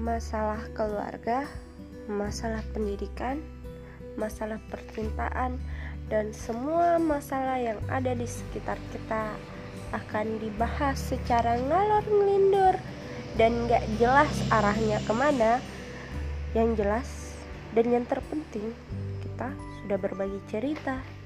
masalah keluarga, masalah pendidikan, masalah percintaan, dan semua masalah yang ada di sekitar kita akan dibahas secara ngalor ngelindur dan gak jelas arahnya ke mana. Yang jelas dan yang terpenting, kita sudah berbagi cerita